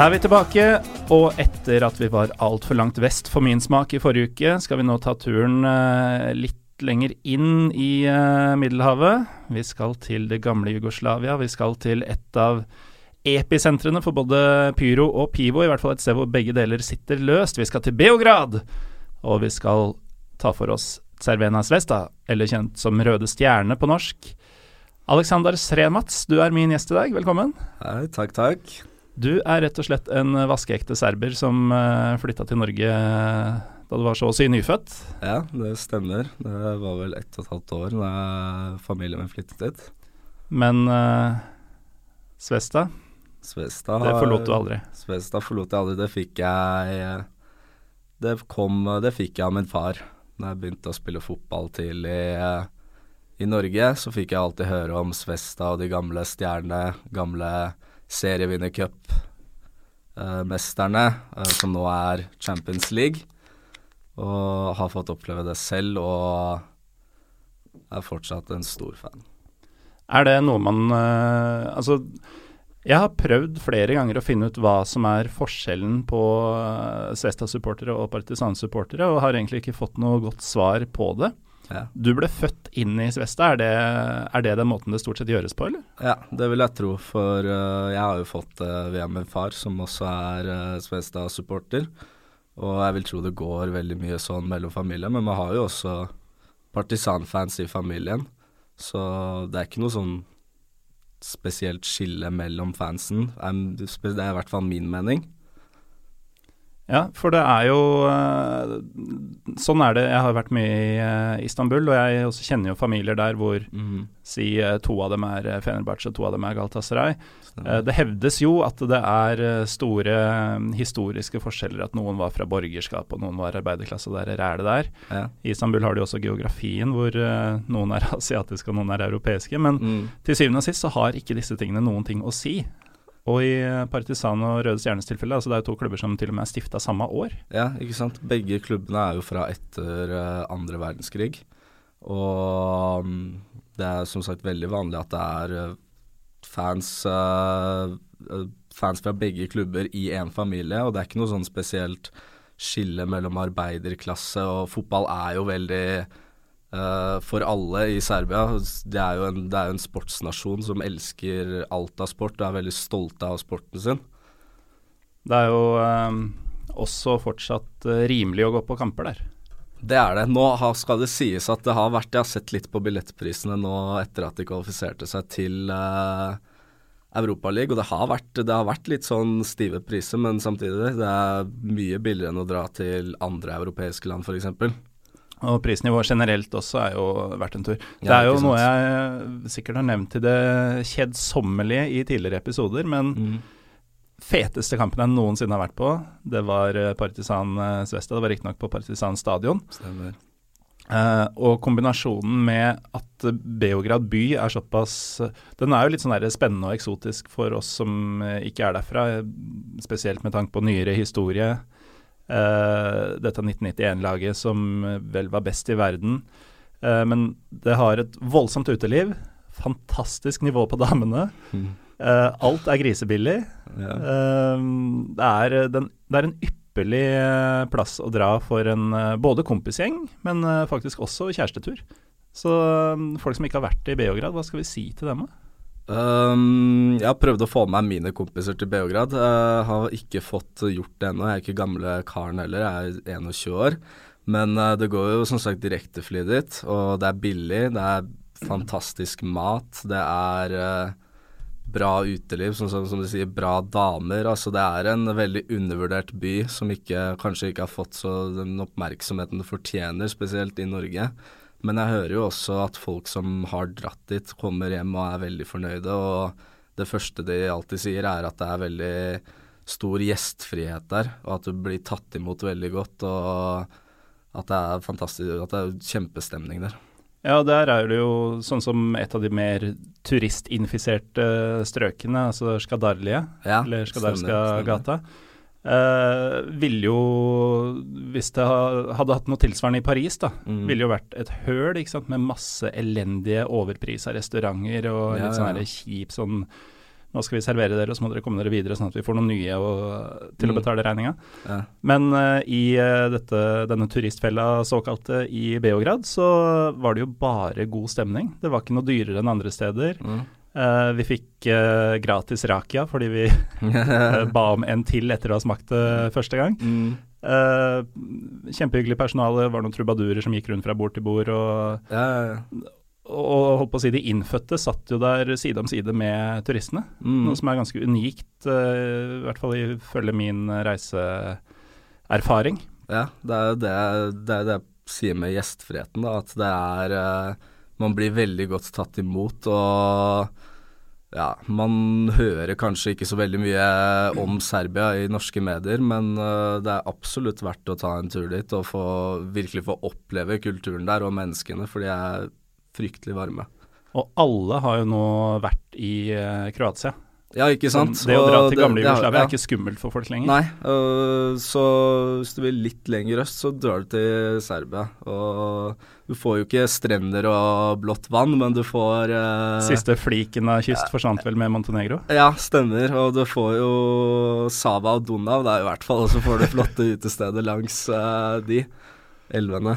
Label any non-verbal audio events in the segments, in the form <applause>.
Da er vi tilbake, og etter at vi var altfor langt vest for min smak i forrige uke, skal vi nå ta turen eh, litt lenger inn i eh, Middelhavet. Vi skal til det gamle Jugoslavia. Vi skal til et av episentrene for både pyro og pivo, i hvert fall et sted hvor begge deler sitter løst. Vi skal til Beograd, og vi skal ta for oss Cervena Svesta, eller kjent som Røde Stjerne på norsk. Alexander Sremats, du er min gjest i dag. Velkommen. Hei, takk, takk. Du er rett og slett en vaskeekte serber som uh, flytta til Norge eh, da du var så å si nyfødt? Ja, det stemmer. Det var vel ett og et halvt år da familien min flyttet dit. Men uh, Svesta? Svesta Det forlot du aldri? Svesta forlot jeg aldri. Det fikk jeg Det kom Det fikk jeg av min far. Da jeg begynte å spille fotball tidlig i Norge, så fikk jeg alltid høre om Svesta og de gamle stjernene, gamle serievinnercup-mesterne, uh, som nå er Champions League. Og har fått oppleve det selv, og er fortsatt en stor fan. Er det noe man uh, Altså, jeg har prøvd flere ganger å finne ut hva som er forskjellen på Svesta-supportere og Partisan-supportere, og har egentlig ikke fått noe godt svar på det. Ja. Du ble født inn i Svesta, er det, er det, den måten det stort sett gjøres på, eller? Ja, det vil jeg tro, for uh, jeg har jo fått uh, VM min far, som også er uh, Svesta-supporter. Og jeg vil tro det går veldig mye sånn mellom familier, men man har jo også partisanfans i familien. Så det er ikke noe sånn spesielt skille mellom fansen. Det er i hvert fall min mening. Ja, for det er jo uh, Sånn er det. Jeg har vært mye i uh, Istanbul, og jeg også kjenner jo familier der hvor mm. si uh, to av dem er Fenerbahçe og to av dem er Galatasaray. det hevdes jo at det er store historiske forskjeller, at noen var fra borgerskap og noen var arbeiderklasse, og der er det der. Ja. I Istanbul har de også geografien hvor noen er <laughs> asiatiske og noen er europeiske. Men mm. til syvende og sist så har ikke disse tingene noen ting å si. Og i Partisan og Røde Stjernes tilfelle, altså det er jo to klubber som til og med er stifta samme år. Ja, ikke sant. Begge klubbene er jo fra etter uh, andre verdenskrig. Og um, det er som sagt veldig vanlig at det er uh, fans, fans fra begge klubber i én familie, og det er ikke noe sånn spesielt skille mellom arbeiderklasse og fotball er jo veldig Uh, for alle i Serbia. Det er jo en, det er en sportsnasjon som elsker alt av sport og er veldig stolte av sporten sin. Det er jo um, også fortsatt uh, rimelig å gå på kamper der. Det er det. Nå har, skal det sies at det har vært Jeg har sett litt på billettprisene nå etter at de kvalifiserte seg til uh, Europaligaen, og det har, vært, det har vært litt sånn stive priser, men samtidig det er mye billigere enn å dra til andre europeiske land, f.eks. Og prisnivået generelt også er jo verdt en tur. Det er jo noe jeg sikkert har nevnt til det kjedsommelige i tidligere episoder, men Mm. feteste kampen jeg noensinne har vært på, det var eh, Partisan eh, Svesta. Det var riktignok på Partisan stadion. Stemmer. Eh, og kombinasjonen med at Beograd by er såpass Den er jo litt sånn spennende og eksotisk for oss som eh, ikke er derfra, eh, spesielt med tanke på nyere historie. Eh, dette 1991-laget som eh, vel var best i verden. Eh, men det har et voldsomt uteliv. Fantastisk nivå på damene. Mm. <laughs> Alt er grisebillig. Ja. Det, er, den, det er en ypperlig eh, plass å dra for en både kompisgjeng, men faktisk også kjærestetur. Så folk som ikke har vært i Beograd, hva skal vi si til dem? da? Um, jeg har prøvd å få med meg mine kompiser til Beograd. Jeg har ikke fått gjort det ennå. Jeg er ikke gamle karen heller, jeg er 21 år. Men uh, det går jo som sagt direktefly dit, og det er billig. Det er fantastisk mat. Det er uh, bra uteliv, som, som, som du sier, bra damer. Altså det er en veldig undervurdert by som ikke, kanskje ikke har fått så den oppmerksomheten det fortjener, spesielt i Norge. Men jeg hører jo også at folk som har dratt dit, kommer hjem og er veldig fornøyde. Og det første de alltid sier, er at det er veldig stor gjestfrihet der, og at du blir tatt imot veldig godt. Og at det er fantastisk, at det er kjempestemning der. Ja, der er det jo sånn som et av de mer turistinfiserte strøkene, altså Skadarlie, Ja, eller stemmer, Skadarska-gata. Eh, ville jo, hvis det hadde hatt noe tilsvarende i Paris, da, Mm. ville jo vært et høl ikke sant, med masse elendige overprisa restauranter og Ja, litt sånn ja. kjip sånn nå skal vi servere dere, og så må dere komme dere videre, sånn at vi får noen nye og, til å Mm. betale regninga. Ja. Men uh, i eh, dette, denne turistfella såkalte i Beograd, så var det jo bare god stemning. Det var ikke noe dyrere enn andre steder. Mm. Eh, vi fikk uh, gratis rakia fordi vi eh, <laughs> ba om en til etter å ha smakt det første gang. mm. Eh, kjempehyggelig personale, var noen trubadurer som gikk rundt fra bord til bord. Og, ja, ja, og holdt på å si de innfødte satt jo der side om side med turistene. Mm. Noe som er ganske unikt, eh, i hvert fall ifølge min reiseerfaring. Ja, det er jo det, det, det sier med gjestfriheten, da. At det er eh, Man blir veldig godt tatt imot, og ja, man hører kanskje ikke så veldig mye om Serbia i norske medier, men eh, det er absolutt verdt å ta en tur dit og få, virkelig få oppleve kulturen der og menneskene, for de er fryktelig varme. Og alle har jo nå vært i eh, Kroatia. Ja, ikke sant? Sånn, det å dra til gamle Jugoslavia ja. er ikke skummelt for folk lenger. Nei, uh, så hvis du vil litt lenger øst, så drar du til Serbia. Og du får jo ikke strender og blått vann, men du får eh, Siste fliken av kyst forsvant vel med Montenegro. Ja, stemmer. Og du får jo Sava og Donav, det er i hvert fall. Og så får du flotte utesteder langs eh, de elvene.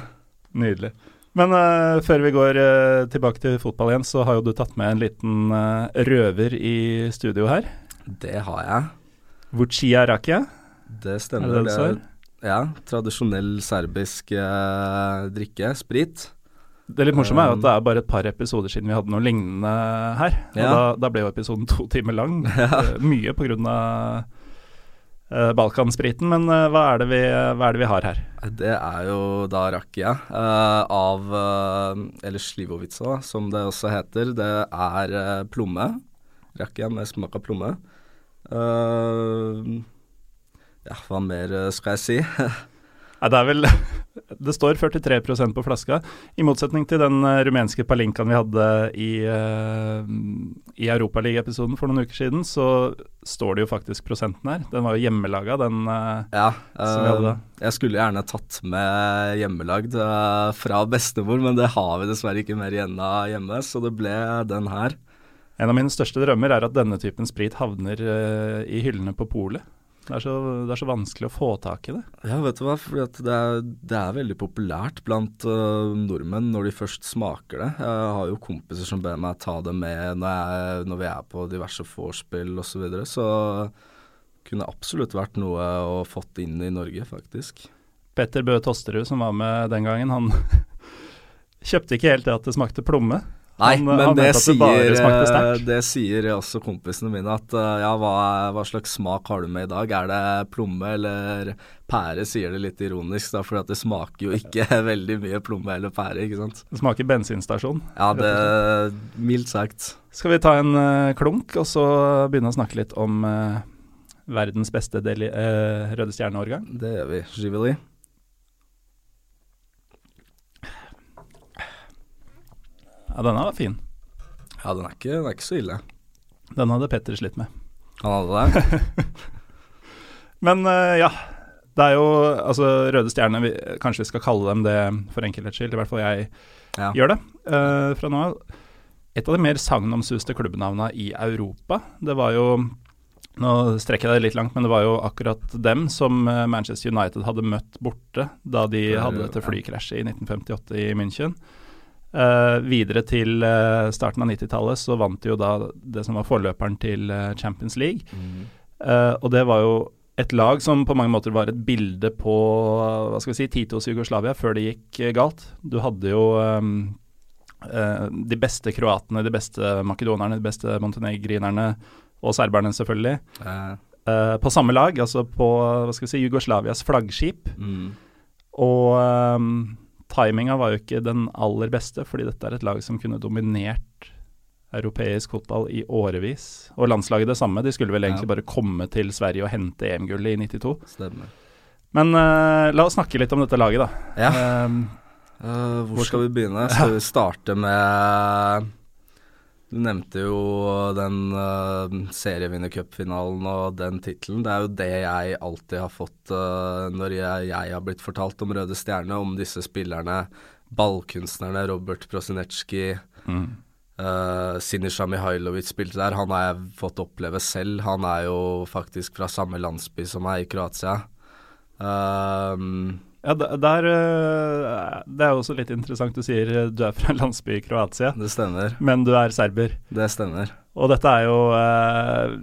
Nydelig. Men uh, før vi går uh, tilbake til fotball igjen, så har jo du tatt med en liten uh, røver i studio her. Det har jeg. Wuchia rakia, Det er stemmer. det det det? Ja, tradisjonell serbisk eh, drikke. Sprit. Det litt morsomme er jo at det er bare et par episoder siden vi hadde noe lignende her. Og Ja. da, da ble jo episoden <laughs> to timer lang. <laughs> Ja. Mye på grunn av eh, Balkanspriten, men eh, hva, er det vi, hva er det vi har her? Det er jo da rakia eh, av eh, Eller slivovica, som det også heter. Det er eh, plomme. Rakia med smak av plomme. Eh, ja, hva mer eh, skal jeg si? <laughs> Nei, det er vel <laughs> Det står 43% på flaska. I motsetning til den eh, rumenske palinkaen vi hadde i, uh, i Europaliga-episoden for noen uker siden, så står det jo faktisk prosenten her. Den var jo hjemmelaga, den ja, Som vi hadde jeg skulle gjerne tatt med hjemmelagd fra bestemor, men det har vi dessverre ikke mer igjen av hjemme, så det ble den her. En av mine største drømmer er at denne typen sprit havner i hyllene på polet. Det, er så- det er så vanskelig å få tak i det. Ja, vet du hva, fordi det, er, det er veldig populært blant uh, nordmenn når de først smaker det. Jeg har jo kompiser som ber meg ta det med når, jeg, når vi er på diverse vorspiel osv. Så, videre, så kunne absolutt vært noe å fått inn i Norge, faktisk. Petter Bøe Tosterud, som var med den gangen, han <laughs> kjøpte ikke helt det at det smakte plomme. Nei, Han, men han det sier, det sterkt. det sier også kompisene mine at øh, ja, hva, hva slags smak har du med i dag? Er det plomme eller pære, sier det litt ironisk, da, for det smaker jo ikke <laughs> veldig mye plomme eller pære, ikke sant. Det smaker bensinstasjon. Ja, det Mildt sagt. Skal vi ta en eh, klunk, og så begynne å snakke litt om uh, verdens beste deli uh, Røde Stjerne-årgang? Det gjør vi. Giveli. Ja, denne var fin. Ja, den er, ikke, den er ikke så ille. Den hadde Petter slitt med. Han hadde det? <laughs> Men eh, ja, det er jo altså Røde Stjerne, vi, kanskje vi skal kalle dem det for enkelhets skyld, i hvert fall jeg Ja. gjør det uh, fra nå av. Et av de mer sagnomsuste klubbnavna i Europa, det var jo Nå strekker jeg det litt langt, men det var jo akkurat dem som eh, Manchester United hadde møtt borte da de hadde dette flykrasjet i 1958 i München. Eh, videre til uh, starten av 90-tallet så vant de jo da det som var forløperen til uh, Champions League. Eh, og det var jo et lag som på mange måter var et bilde på hva skal vi si, Titos Jugoslavia før det gikk galt. Du hadde jo um, de beste kroatene, de beste makedonerne, de beste montenegrinerne og serberne, selvfølgelig. På samme lag, altså på hva skal vi si, Jugoslavias flaggskip. mm. Og um, timinga var jo ikke den aller beste, fordi dette er et lag som kunne dominert europeisk fotball i årevis. Og landslaget det samme, de skulle vel egentlig Ja. bare komme til Sverige og hente EM-gullet i 92. Stemmer. Men uh, la oss snakke litt om dette laget, da. Ja. Um, Eh, hvor skal vi begynne? Skal vi starte med Du nevnte jo den uh, serievinnercupfinalen og den tittelen. Det er jo det jeg alltid har fått uh, når jeg, jeg har blitt fortalt om Røde Stjerne, om disse spillerne. Ballkunstnerne Robert Prosinecki, mm. Uh, Sinisha Mihailovic spilte der. Han har jeg fått oppleve selv. Han er jo faktisk fra samme landsby som meg, i Kroatia. Uh, ja, der, Det er jo også litt interessant. Du sier du er fra en landsby i Kroatia. Det stemmer. Men du er serber. Det stemmer. Og dette er jo eh,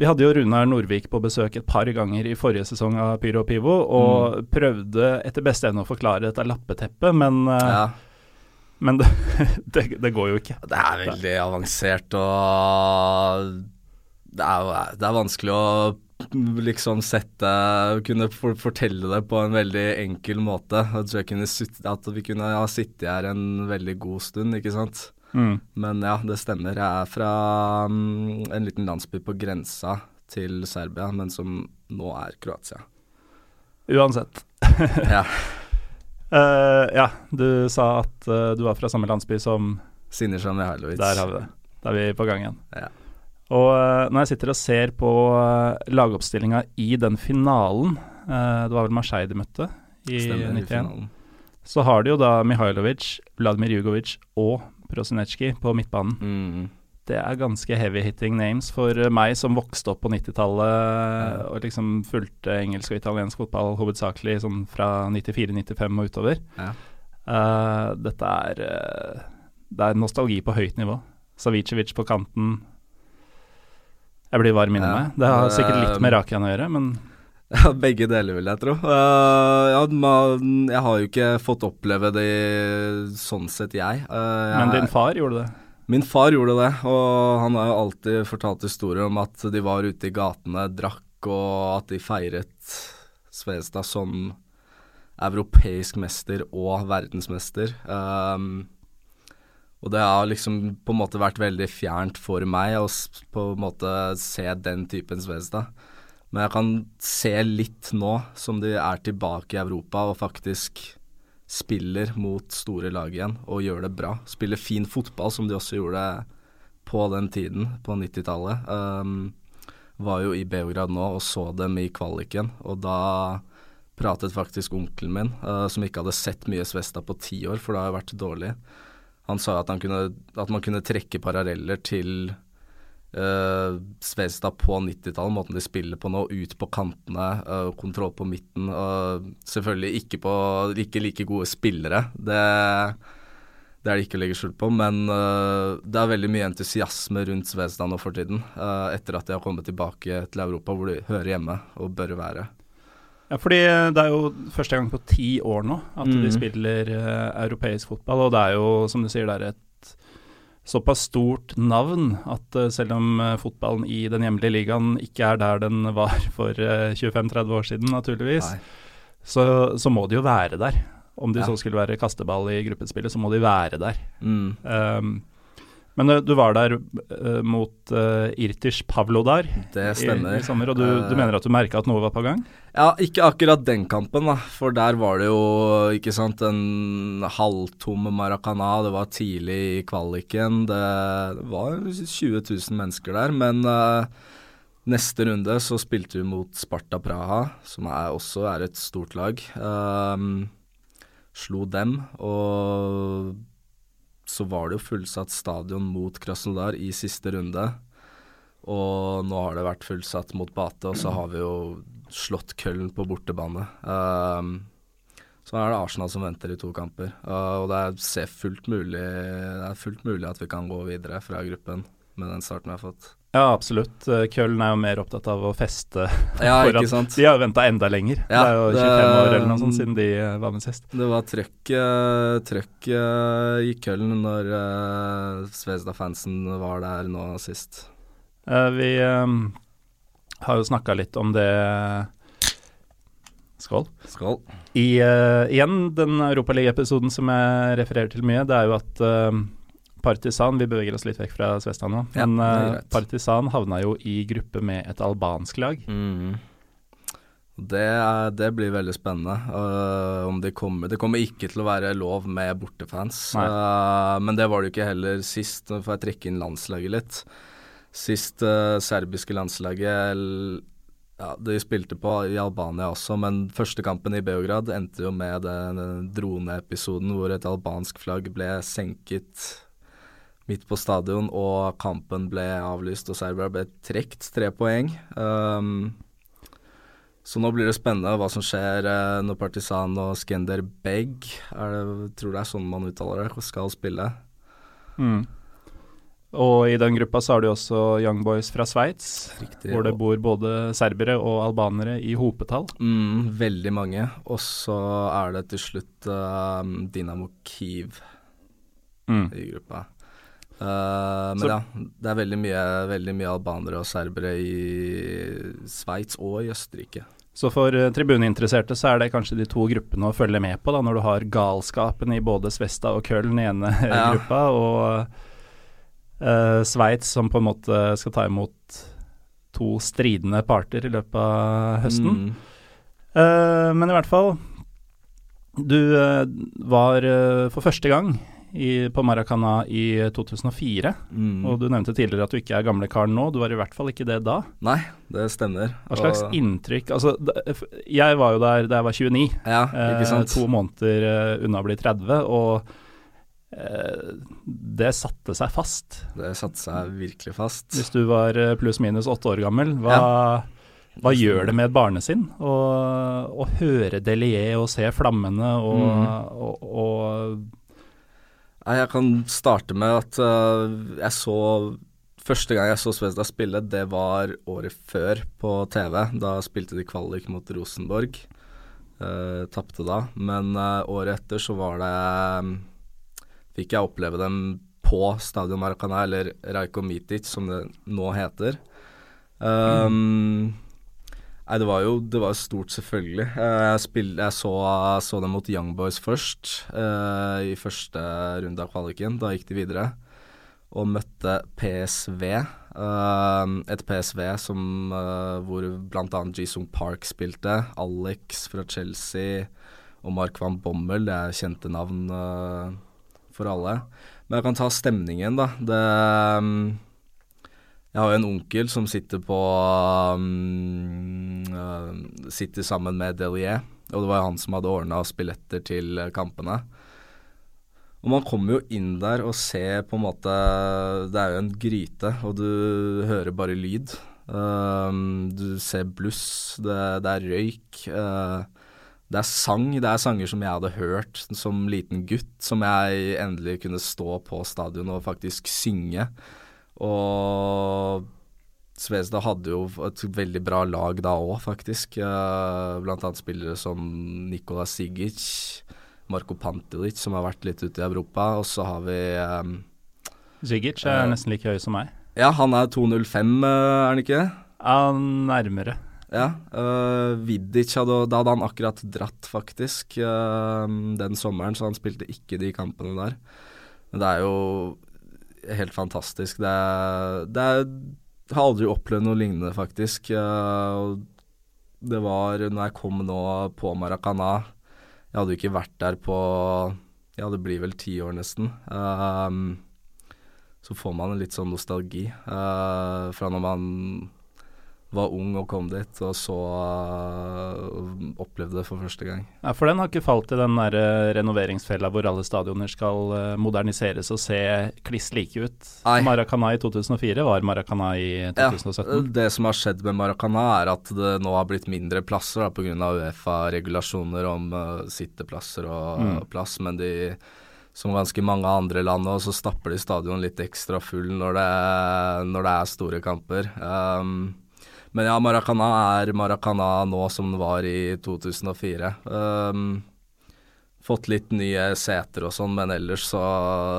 Vi hadde jo Runar Norvik på besøk et par ganger i forrige sesong av Pyro og Pivo, og mm. prøvde etter beste evne å forklare dette lappeteppet, men eh, ja. Men det, <laughs> det, det, går jo ikke. Det er veldig avansert, og det er, det er vanskelig å liksom sette Kunne for, fortelle det på en veldig enkel måte. At, kunne, at vi kunne ha sittet her en veldig god stund, ikke sant. Mm. Men ja, det stemmer. Jeg er fra um, en liten landsby på grensa til Serbia, men som nå er Kroatia. Uansett. <laughs> ja. Uh, ja, du sa at uh, du var fra samme landsby som Sinisa Mihailovic. Der har vi det. Da er vi på gang igjen. Ja. Og uh, når jeg sitter og ser på lagoppstillinga i den finalen, det var vel Marseille de møtte i Stemmer, 91, i så har de jo da Mihailovic, Vladimir Jugovic og Prosinecki på midtbanen. Mm. Det er ganske heavy hitting names for eh, meg som vokste opp på 90-tallet ja. og liksom fulgte engelsk og italiensk fotball hovedsakelig sånn fra 94-95 og utover. Ja. Uh, dette er uh, Det er nostalgi på høyt nivå. Savicevic på kanten. Jeg blir varm inni ja. meg. Det har sikkert litt med Rakian å gjøre, men <laughs> Ja, begge deler, vil jeg tro. Uh, ja, man, jeg har jo ikke fått oppleve det sånn sett, jeg. Uh, jeg. Men din far gjorde det? Min far gjorde det, og han har jo alltid fortalt historier om at de var ute i gatene, drakk, og at de feiret Svedstad som europeisk mester og verdensmester. Um, og det har liksom på en måte vært veldig fjernt for meg å på en måte se den typen Svedstad. Men jeg kan se litt nå som de er tilbake i Europa og faktisk spiller mot store lag igjen og gjør det bra. Spiller fin fotball, som de også gjorde på den tiden, på 90-tallet. Um, var jo i Beograd nå og så dem i kvaliken, og da pratet faktisk onkelen min, uh, som ikke hadde sett mye Svesta på ti år, for det har jo vært dårlig. Han sa at, han kunne, at man kunne trekke paralleller til Uh, Svedstad på 90-tallet, måten de spiller på nå, ut på kantene, uh, kontroll på midten. Uh, selvfølgelig ikke, på, ikke like gode spillere, det, det er det ikke å legge skjul på. Men uh, det er veldig mye entusiasme rundt Svedstad nå for tiden, etter at de har kommet tilbake til Europa, hvor de hører hjemme og bør være. Ja, fordi Det er jo første gang på ti år nå at mm. de spiller europeisk fotball, og det er jo, som du sier, det er et såpass stort navn at uh, selv om uh, fotballen i den hjemlige ligaen ikke er der den var <laughs> for uh, eh, 25-30 år siden, naturligvis, så, så, må de jo være der. Om de ja. så skulle være kasteball i gruppespillet, så må de være der. Mm. Um, men du var der mot Irtish Pavlo der det stemmer. I, i sommer, og du, du mener at du merka at noe var på gang? Ja, ikke akkurat den kampen, da. For der var det jo ikke sant, en halvtom Maracana. Det var tidlig i kvaliken. Det var 20 000 mennesker der. Men uh, neste runde så spilte vi mot Sparta Praha, som er, også er et stort lag. Um, slo dem, og så var det jo fullsatt stadion mot Krasnodar i siste runde. Og nå har det vært fullsatt mot Bate, og så har vi jo slått Køllen på bortebane. Um, så er det Arsenal som venter i to kamper. Uh, og det er, fullt mulig, det er fullt mulig at vi kan gå videre fra gruppen med den starten vi har fått. Ja, absolutt. Køln er jo mer opptatt av å feste. <laughs> Ja, ikke sant? De har jo venta enda lenger. Ja, det er jo 25 det, år eller noe sånt siden de eh, var med sist. Det var trøkk, trøkk i Køln når uh, Svezda-fansen var der nå sist. Uh, vi um, har jo snakka litt om det Skål. Skål. I, uh, igjen, den Europaliga-episoden som jeg refererer til mye, det er jo at uh, Partisan Vi beveger oss litt vekk fra Svestad nå. Ja, men uh, Partisan havna jo i gruppe med et albansk lag. Mm. Det, det, blir veldig spennende. Uh, om de kommer Det kommer ikke til å være lov med bortefans. Uh, men det var det jo ikke heller sist. Nå får jeg trekke inn landslaget litt. Sist uh, serbiske landslaget ja, De spilte på i Albania også, men første kampen i Beograd endte jo med den droneepisoden hvor et albansk flagg ble senket midt på stadion, og kampen ble avlyst, og Serbia ble trukket tre poeng. Um, så nå blir det spennende hva som skjer uh, når Partisan og Skender Beg, det, tror det er sånn man uttaler det, skal spille. Mm. Og i den gruppa så har du også Young Boys fra Sveits, hvor det bor både serbere og albanere i hopetall. Mm, veldig mange. Og så er det til slutt uh, Dinamo Kiev mm. i gruppa. Uh, men ja, det er veldig mye, veldig mye albanere og serbere i Sveits og i Østerrike. Så for uh, tribuneinteresserte så er det kanskje de to gruppene å følge med på, da, når du har galskapen i både Svesta og Köln i ene ja. gruppa, og uh, Sveits som på en måte skal ta imot to stridende parter i løpet av høsten. Mm. Uh, men i hvert fall, du var for første gang i, på Maracana i 2004. Mm. Og du nevnte tidligere at du ikke er gamle karen nå. Du var i hvert fall ikke det da. Nei, det stemmer. Hva slags og... inntrykk Altså, jeg var jo der da jeg var 29. Ja, ikke sant. Eh, to måneder unna å bli 30. og Eh, det satte seg fast. Det satte seg virkelig fast. Hvis du var eh, pluss-minus åtte år gammel, hva, ja. hva gjør det med et barnesinn å høre Delier og se flammene og, mm. og, og, Jeg kan starte med at uh, jeg så Første gang jeg så Svezda spille, det var året før på TV. Da spilte de kvalik mot Rosenborg. Uh, Tapte da. Men uh, året etter så var det fikk jeg oppleve dem på Stadion Maracana, eller Rajko Mitic, som det nå heter. Um, mm. Nei, det var jo det var stort, selvfølgelig. Uh, jeg, spill, jeg så, så, dem mot Young Boys først, uh, i første runde av kvaliken. Da gikk de videre. Og møtte PSV. Ehm, et PSV som, uh, hvor bl.a. Jisung Park spilte. Alex fra Chelsea og Mark van Bommel, det er kjente navn. Uh, for alle. Men jeg kan ta stemningen, da. Det Jeg har jo en onkel som sitter på um, uh, Sitter sammen med Delier, og det var han som hadde ordna billetter til kampene. Og man kommer jo inn der og ser på en måte Det er jo en gryte, og du hører bare lyd. Um, du ser bluss, det, det er røyk. Uh, det er sang. Det er sanger som jeg hadde hørt som liten gutt, som jeg endelig kunne stå på stadion og faktisk synge. Og Svezda hadde jo et veldig bra lag da òg, faktisk. Uh, blant annet spillere som Nikola Sigic, Marko Pantelic, som har vært litt ute i Europa. Og så har vi um, Sigic er uh, nesten like høy som meg. Ja, han er 2,05, uh, er han ikke? Ja, nærmere. Ja. Uh, Vidic hadde, da hadde han akkurat dratt, faktisk, uh, den sommeren, så han spilte ikke de kampene der. Men det er jo helt fantastisk. Det, er, det er, har aldri opplevd noe lignende, faktisk. Uh, det var når jeg kom nå på Maracana Jeg hadde jo ikke vært der på Ja, det blir vel ti år, nesten. så får man en litt sånn nostalgi fra når man var ung og kom dit, og så uh, opplevde det for første gang. Ja, For den har ikke falt i den der uh, renoveringsfella hvor alle stadioner skal uh, moderniseres og se kliss like ut? Nei. Maracana i 2004 var Maracana i 2017? Ja, det som har skjedd med Maracana er at det nå har blitt mindre plasser pga. Uefa-regulasjoner om sitteplasser og mm. plass, men de som ganske mange andre land òg, så stapper de stadion litt ekstra full når det, når det er store kamper. Um, men ja, Maracana er Maracana nå som den var i 2004. Um, fått litt nye seter og sånn, men ellers så,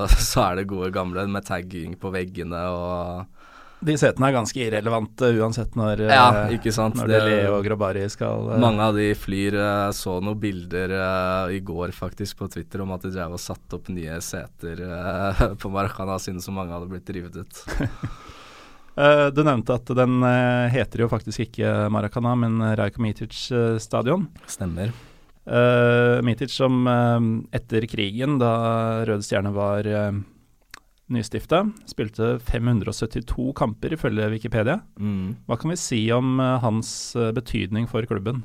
<laughs> så, er det gode gamle med tagging på veggene og de setene er ganske irrelevante uansett når, ja, eh, ikke sant? når det, Leo og Grabari skal uh, Mange av de flyr. Jeg så noen bilder i går faktisk på Twitter om at de drev og satte opp nye seter <laughs> på Maracana siden så mange hadde blitt revet ut. <laughs> Uh, du nevnte at den uh, heter jo faktisk ikke Maracana, men Rajko Mitic uh, stadion. Stemmer. Mitic som etter krigen, da Røde Stjerne var nystifta, spilte 572 kamper ifølge Wikipedia. Mm. Hva kan vi si om hans betydning for klubben?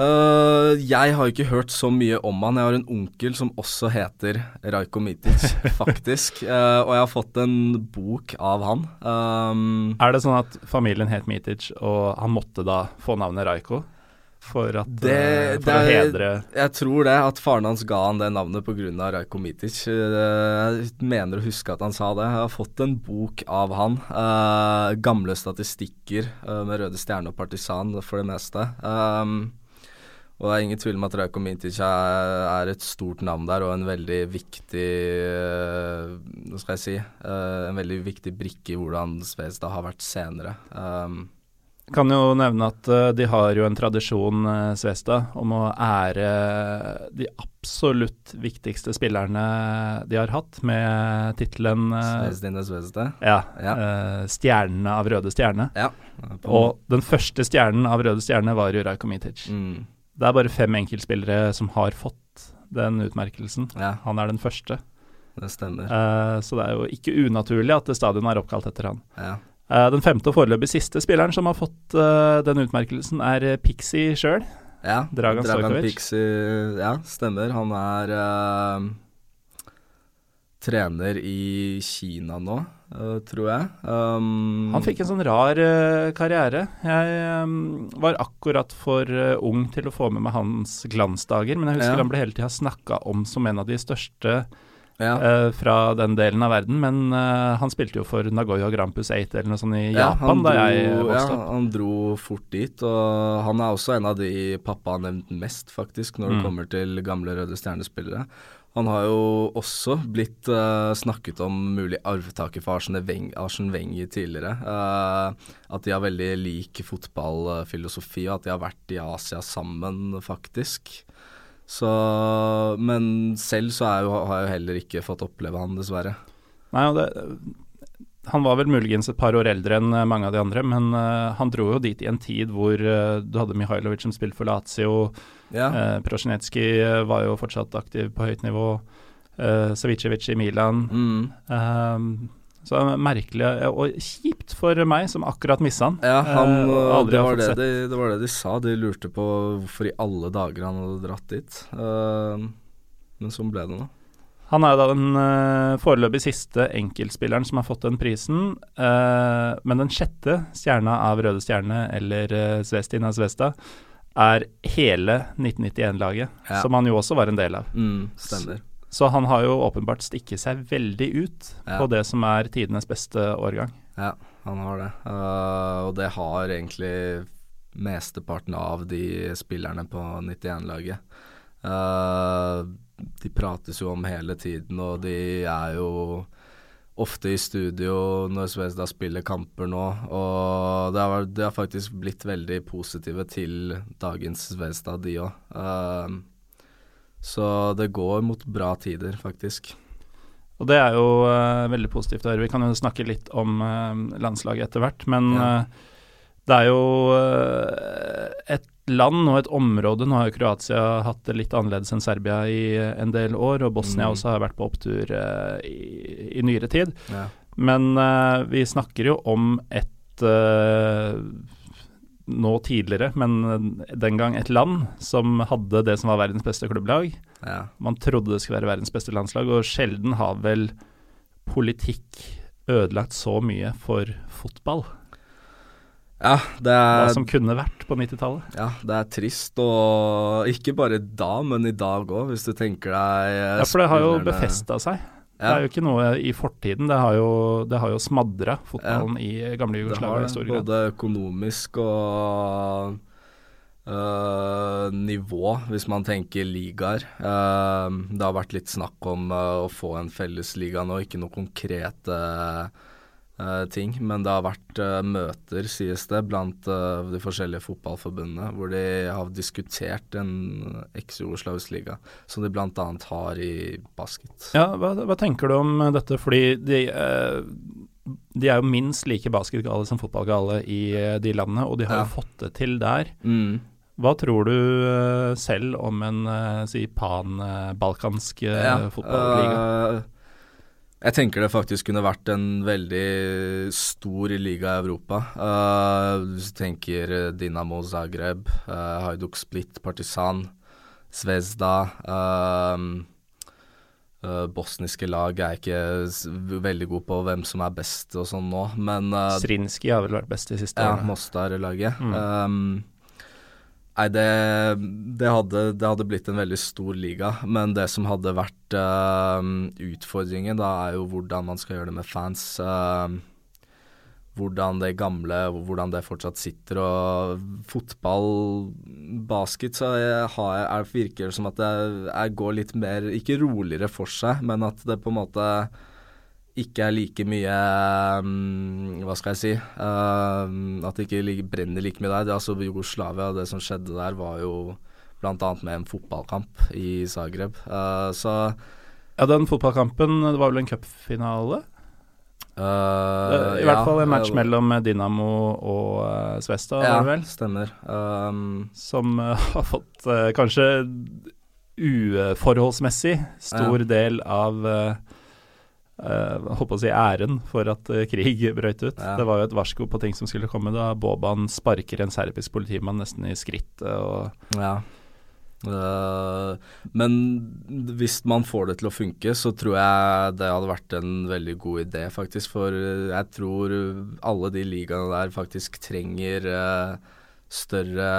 Uh, jeg har ikke hørt så mye om han. Jeg har en onkel som også heter Rajko Mitic, <laughs> faktisk. Uh, og jeg har fått en bok av han. Um, er det sånn at familien het Mitic, og han måtte da få navnet Rajko? For, at, det, uh, for det å hedre Jeg tror det, at faren hans ga han det navnet pga. Rajko Mitic. Jeg mener å huske at han sa det. Jeg har fått en bok av han. gamle statistikker med Røde Stjerne og Partisan for det meste. Um, og det er ingen tvil om at Rajko Mintic er, et stort navn der, og en veldig viktig uh, Hva skal jeg si uh, En veldig viktig brikke i hvordan Svesta har vært senere. Um, kan jo nevne at uh, de har jo en tradisjon, Svesta, om å ære de absolutt viktigste spillerne de har hatt, med tittelen uh, Svezdine Svesta». Ja. ja. Stjernene av Røde Stjerne. Ja. Og den første stjernen av Røde Stjerne var jo Rajko Mitic. Mm. Det er bare fem enkeltspillere som har fått den utmerkelsen. Ja. Han er den første. Det stemmer. Uh, så det er jo ikke unaturlig at stadionet er oppkalt etter han. Ja. Uh, den femte og foreløpig siste spilleren som har fått uh, den utmerkelsen, er Pixie sjøl. Ja, Dragan, Dragan. Pixie, ja, stemmer. Han er trener i Kina nå, uh, tror jeg. Um, han fikk en sånn rar uh, karriere. Jeg um, var akkurat for uh, ung til å få med meg hans glansdager, men jeg husker Ja. han ble hele tida snakka om som en av de største ja. fra den delen av verden. Men han spilte jo for Nagoya Grampus 8 eller noe sånt i Ja, Japan da dro, jeg ja, vokste opp. han dro fort dit, og han er også en av de pappa har nevnt mest, faktisk, når det Mm. kommer til gamle Røde Stjerne-spillere. Han har jo også blitt uh, snakket om mulig arvtaker for Arsen Weng- Wenger tidligere. Uh, at de har veldig lik fotballfilosofi, og at de har vært i Asia sammen, faktisk. Så Men selv så jo, har jeg jo heller ikke fått oppleve han, dessverre. Nei, og det, han var vel muligens et par år eldre enn eh, mange av de andre, men uh, han dro jo dit i en tid hvor uh, du hadde Mihailovic som spilte for Lazio, Ja. uh, Prosjenetskij var jo fortsatt aktiv på høyt nivå, uh, Savicevic i Milan. Mm. Så merkelig og kjipt for meg som akkurat missa han. Ja, han, det, har var det, de, det var det de sa. De lurte på hvorfor i alle dager han hadde dratt dit. Men sånn ble det nå. Han er jo da den uh, foreløpig siste enkeltspilleren som har fått den prisen. Uh, men den sjette stjerna av Røde Stjerne, eller uh, Svestina Svesta, er hele 1991-laget, Ja. som han jo også var en del av. Mm, stemmer. Så han har jo åpenbart stikket seg veldig ut Ja. på det som er tidenes beste årgang. Ja, han har det. Uh, og det har egentlig mesteparten av de spillerne på 91-laget. Eh, de prates jo om hele tiden, og de er jo ofte i studio når Svezda spiller kamper nå. Og det har, det har faktisk blitt veldig positive til dagens Svezda, de òg. så det går mot bra tider, faktisk. Og det er jo uh, veldig positivt å høre. Vi kan jo snakke litt om uh, landslaget etter hvert, men Ja. Det er jo eh, et land og et område Nå har jo Kroatia hatt det litt annerledes enn Serbia i eh, en del år, og Bosnia Mm. også har vært på opptur eh, i, i nyere tid. Ja. Men vi snakker jo om et nå tidligere, men den gang et land som hadde det som var verdens beste klubblag. ja. Man trodde det skulle være verdens beste landslag, og sjelden har vel politikk ødelagt så mye for fotball. Ja, det Hva er, som kunne vært på 90-tallet. ja, det er trist, og ikke bare da, men i dag òg, hvis du tenker deg eh, Ja, for det har jo befesta seg. Det er jo ikke noe i fortiden. Det har jo, det har jo smadra fotballen i gamle Jugoslavia i stor grad. både økonomisk og øh, nivå, hvis man tenker ligaer. Uh, det har vært litt snakk om uh, å få en fellesliga nå, ikke noe konkrete øh, ting. Men det har vært øh, møter, sies det, blant øh, de forskjellige fotballforbundene, hvor de har diskutert en eks-jugoslavisk liga, som de bl.a. har i basket. Ja, hva, hva tenker du om dette? Fordi de, eh, de er jo minst like basketgale som fotballgale i eh, de landene, og de har Ja. jo fått det til der. Mm. Hva tror du eh, selv om en eh, si pan-balkansk ja, fotballiga? eh, Jeg tenker det faktisk kunne vært en veldig stor liga i Europa. Uh, hvis du tenker Dinamo Zagreb, uh, Hajduk Split, Partisan, Svezda uh, Bosniske lag er ikke veldig god på hvem som er best og sånn nå, men Srinski har vel vært best de siste årene. Ja, Mostar-laget. Mm. Um, Nei, det, det, hadde, det, hadde, blitt en veldig stor liga. Men det som hadde vært uh, utfordringen, da er jo hvordan man skal gjøre det med fans. Uh, hvordan det gamle, hvordan det fortsatt sitter. Og fotball, basket, så jeg har, er, virker det som at det er, går litt mer Ikke roligere for seg, men at det på en måte ikke er like mye um, Hva skal jeg si uh, At det ikke like, brenner like mye der. Altså Jugoslavia, det som skjedde der, var jo bl.a. med en fotballkamp i Zagreb. Uh, så Ja, den fotballkampen, det var vel en cupfinale? Uh, I hvert ja, fall en match mellom Dinamo og uh, Svesta, ja, vel? stemmer. Um, Som <laughs> har fått kanskje uforholdsmessig stor ja. del av uh, håper å si æren for at uh, krig brøt ut. Ja. Det var jo et varsko på ting som skulle komme da Boban sparker en serbisk politimann nesten i skrittet og Ja. Uh, men hvis man får det til å funke, så tror jeg det hadde vært en veldig god idé, faktisk. For jeg tror alle de ligaene der faktisk trenger uh, større,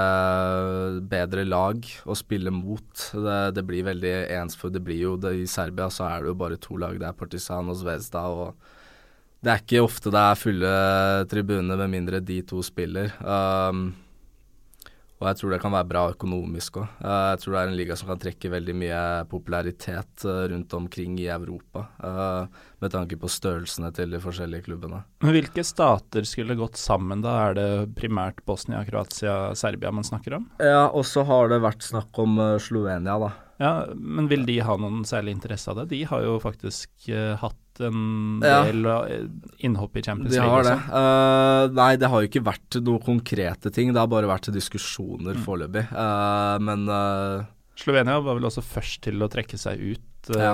bedre lag å spille mot. Det, det blir veldig ens, for det blir jo det, I Serbia så er det jo bare to lag. Det er Partisan og Zvezda. og Det er ikke ofte det er fulle tribuner med mindre de to spiller. Um, og jeg tror det kan være bra økonomisk òg. Uh, jeg tror det er en liga som kan trekke veldig mye popularitet uh, rundt omkring i Europa, uh, med tanke på størrelsene til de forskjellige klubbene. Men Hvilke stater skulle gått sammen da? Er det primært Bosnia, Kroatia, Serbia man snakker om? Ja, og så har det vært snakk om Slovenia, da. Ja, Men vil de ha noen særlig interesse av det? De har jo faktisk hatt en del ja. innhopp i Champions League? De har det. Uh, nei, det har jo ikke vært noen konkrete ting. Det har bare vært diskusjoner mm. foreløpig. Uh, men uh, Slovenia var vel også først til å trekke seg ut ja.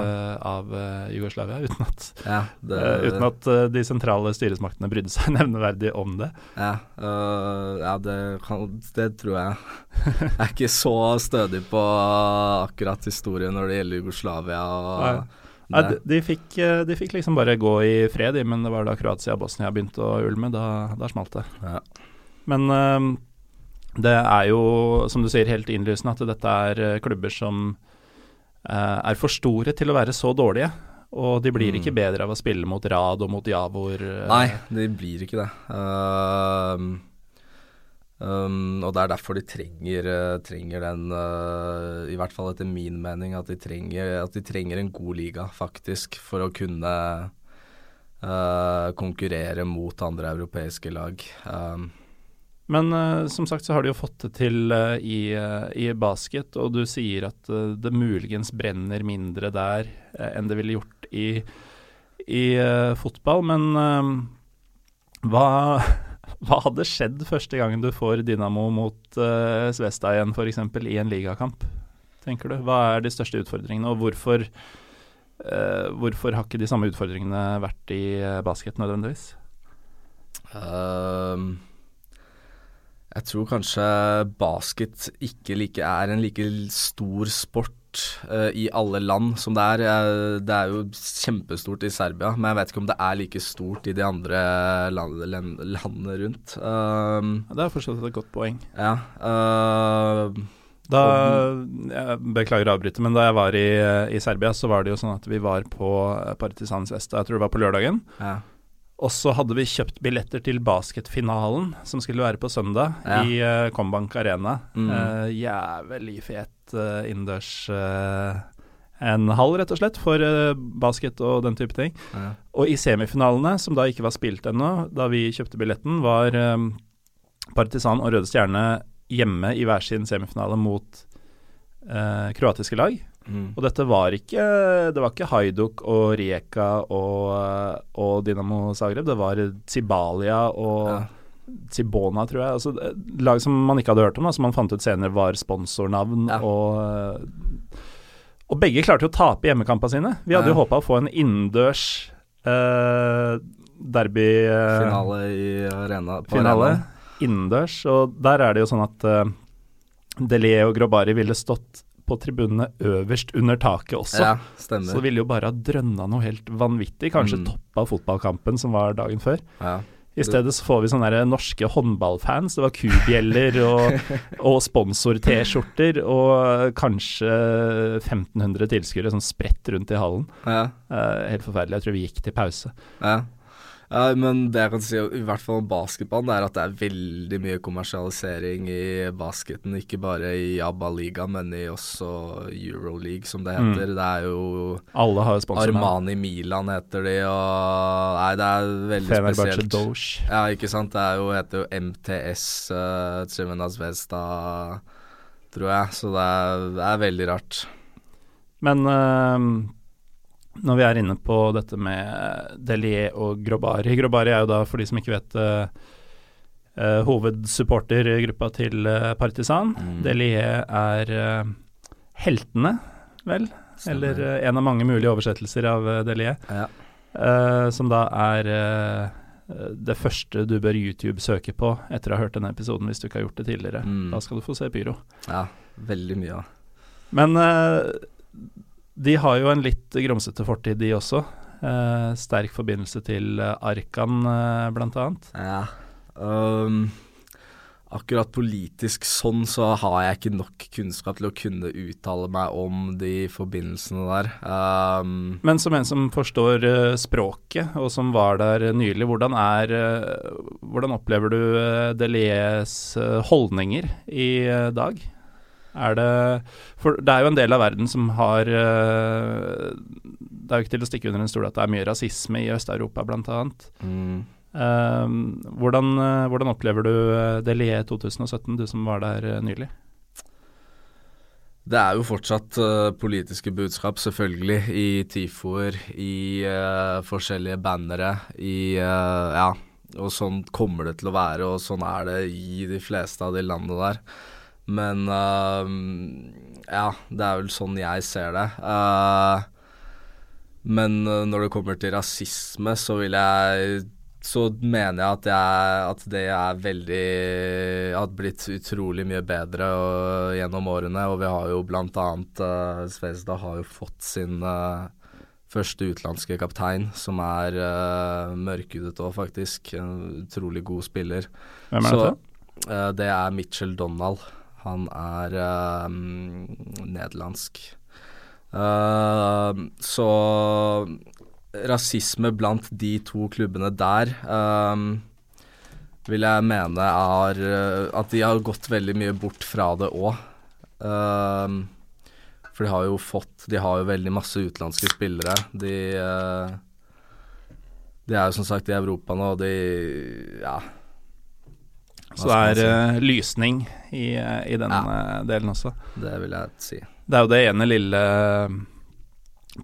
av Jugoslavia, <laughs> uten at, ja, det, uten at de sentrale styresmaktene brydde seg <laughs> nevneverdig om det. Ja, ja det, kan, det, tror jeg. Jeg er ikke så stødig på akkurat historien når det gjelder Jugoslavia. og Nei, de, de, fikk, eh, de, fikk, liksom bare gå i fred, men det var da Kroatia og Bosnia begynte å ulme. Da, da smalt det. Ja. Men um, det er jo, som du sier, helt innlysende at dette er eh, klubber som uh, er for store til å være så dårlige. Og de blir mm. ikke bedre av å spille mot Rad og mot Javor. Uh, Nei, de blir ikke det. Uh, Um, og det er derfor de trenger, uh, trenger den, uh, i hvert fall etter min mening, at de, trenger, at de trenger en god liga, faktisk, for å kunne uh, konkurrere mot andre europeiske lag. Um, men som sagt så har de jo fått det til i, i, basket, og du sier at det muligens brenner mindre der enn det ville gjort i, i fotball. Men hva hva hadde skjedd første gangen du får Dynamo mot uh, Svesta igjen, f.eks. i en ligakamp? tenker du? Hva er de største utfordringene, og hvorfor, uh, hvorfor har ikke de samme utfordringene vært i uh, basket nødvendigvis? Uh, jeg tror kanskje basket ikke like, er en like stor sport uh, i alle land som det er. Uh, det er jo kjempestort i Serbia, men jeg vet ikke om det er like stort i de andre land, land, landene rundt. Uh, det er fortsatt et godt poeng. Ja. Eh, da, jeg beklager å avbryte, men da jeg var i, i, Serbia, så var det jo sånn at vi var på Partisans Vesta, jeg tror det var på lørdagen. Ja. Og så hadde vi kjøpt billetter til basketfinalen, som skulle være på søndag, ja. i uh, Combank Arena. Mm. Uh, jævlig fet uh, innendørs En halv, rett og slett, for basket og den type ting. Ja. Og i semifinalene, som da ikke var spilt ennå, da vi kjøpte billetten, var Partisan og Røde Stjerne hjemme i hver sin semifinale mot kroatiske lag. Mm. Og dette var ikke Det var ikke Haiduk og Rijeka og, og Dinamo Zagreb. Det var Zibalia og ja. Tibona, tror jeg. Altså, lag som man ikke hadde hørt om, da, som man fant ut senere var sponsornavn. Ja. Og, og begge klarte jo å tape hjemmekampene sine. Vi hadde ja. jo håpa å få en innendørs eh, derby eh, Finale i arena. finale innendørs, og der er det jo sånn at uh, Delie og Grobari ville stått på tribunene øverst under taket også. Ja, stemmer. Så det ville jo bare ha drønna noe helt vanvittig, kanskje Mm. toppa fotballkampen som var dagen før. Ja. I stedet så får vi sånne norske håndballfans. Det var kubjeller og, <laughs> og sponsor-T-skjorter og kanskje 1500 tilskuere sånn spredt rundt i hallen. Ja. Uh, helt forferdelig. Jeg tror vi gikk til pause. Ja. Ja, men det jeg kan si i hvert fall om basketballen, er at det er veldig mye kommersialisering i basketen. Ikke bare i ABBA-liga, men i også Euroleague, som det Mm. heter. Det er jo Alle har jo. Armani Milan heter de, og Nei, det er veldig Fenerbahce spesielt. Doge. Ja, ikke sant. Det er jo, heter jo MTS, uh, Tremena Vesta, tror jeg. Så det er, det er veldig rart. Men eh, når vi er inne på dette med Delier og Grobari Grobari er jo da, for de som ikke vet uh, hovedsupportergruppa til eh, Partisan. Mm. Delier er uh, heltene, vel? Eller uh, en av mange mulige oversettelser av uh, Delie. Ja. Uh, som da er eh, det første du bør YouTube-søke på etter å ha hørt denne episoden, hvis du ikke har gjort det tidligere. Mm. Da skal du få se Pyro. ja, veldig mye. Ja. Men eh, de har jo en litt grumsete fortid, de også. Eh, sterk forbindelse til eh, Arkan, eh, blant annet. Ja. Um, akkurat politisk sånn så har jeg ikke nok kunnskap til å kunne uttale meg om de forbindelsene der. Um, Men som en som forstår uh, språket, og som var der nylig, hvordan, er, uh, hvordan opplever du uh, Delies eh, holdninger i dag? Er det For det er jo en del av verden som har eh, Det er jo ikke til å stikke under en stol at det er mye rasisme i Øst-Europa, blant annet. mm, Eh, hvordan, eh, hvordan opplever du Delie 2017, du som var der nylig? Det er jo fortsatt uh, politiske budskap, selvfølgelig, i tifoer, i uh, forskjellige bannere, i uh, Ja, og sånn kommer det til å være, og sånn er det i de fleste av de landene der. Men uh, ja, det er vel sånn jeg ser det. Uh, men eh, når det kommer til rasisme, så vil jeg så mener jeg at, jeg at det er veldig Har blitt utrolig mye bedre og, gjennom årene. Og vi har jo blant annet uh, Svezda har jo fått sin uh, første utenlandske kaptein, som er uh, mørkhudet òg, faktisk. En utrolig god spiller. Hvem er Så, dette? eh, det er Mitchell Donald. Han er uh, nederlandsk. Uh, så rasisme blant de to klubbene der eh, vil jeg mene er at de har gått veldig mye bort fra det òg. for de har jo fått De har jo veldig masse utenlandske spillere. De De er jo som sagt i Europa nå, og de Ja. Så det er si? lysning i, eh, i den Ja. eh, delen også. Det vil jeg si. Det er jo det ene lille eh,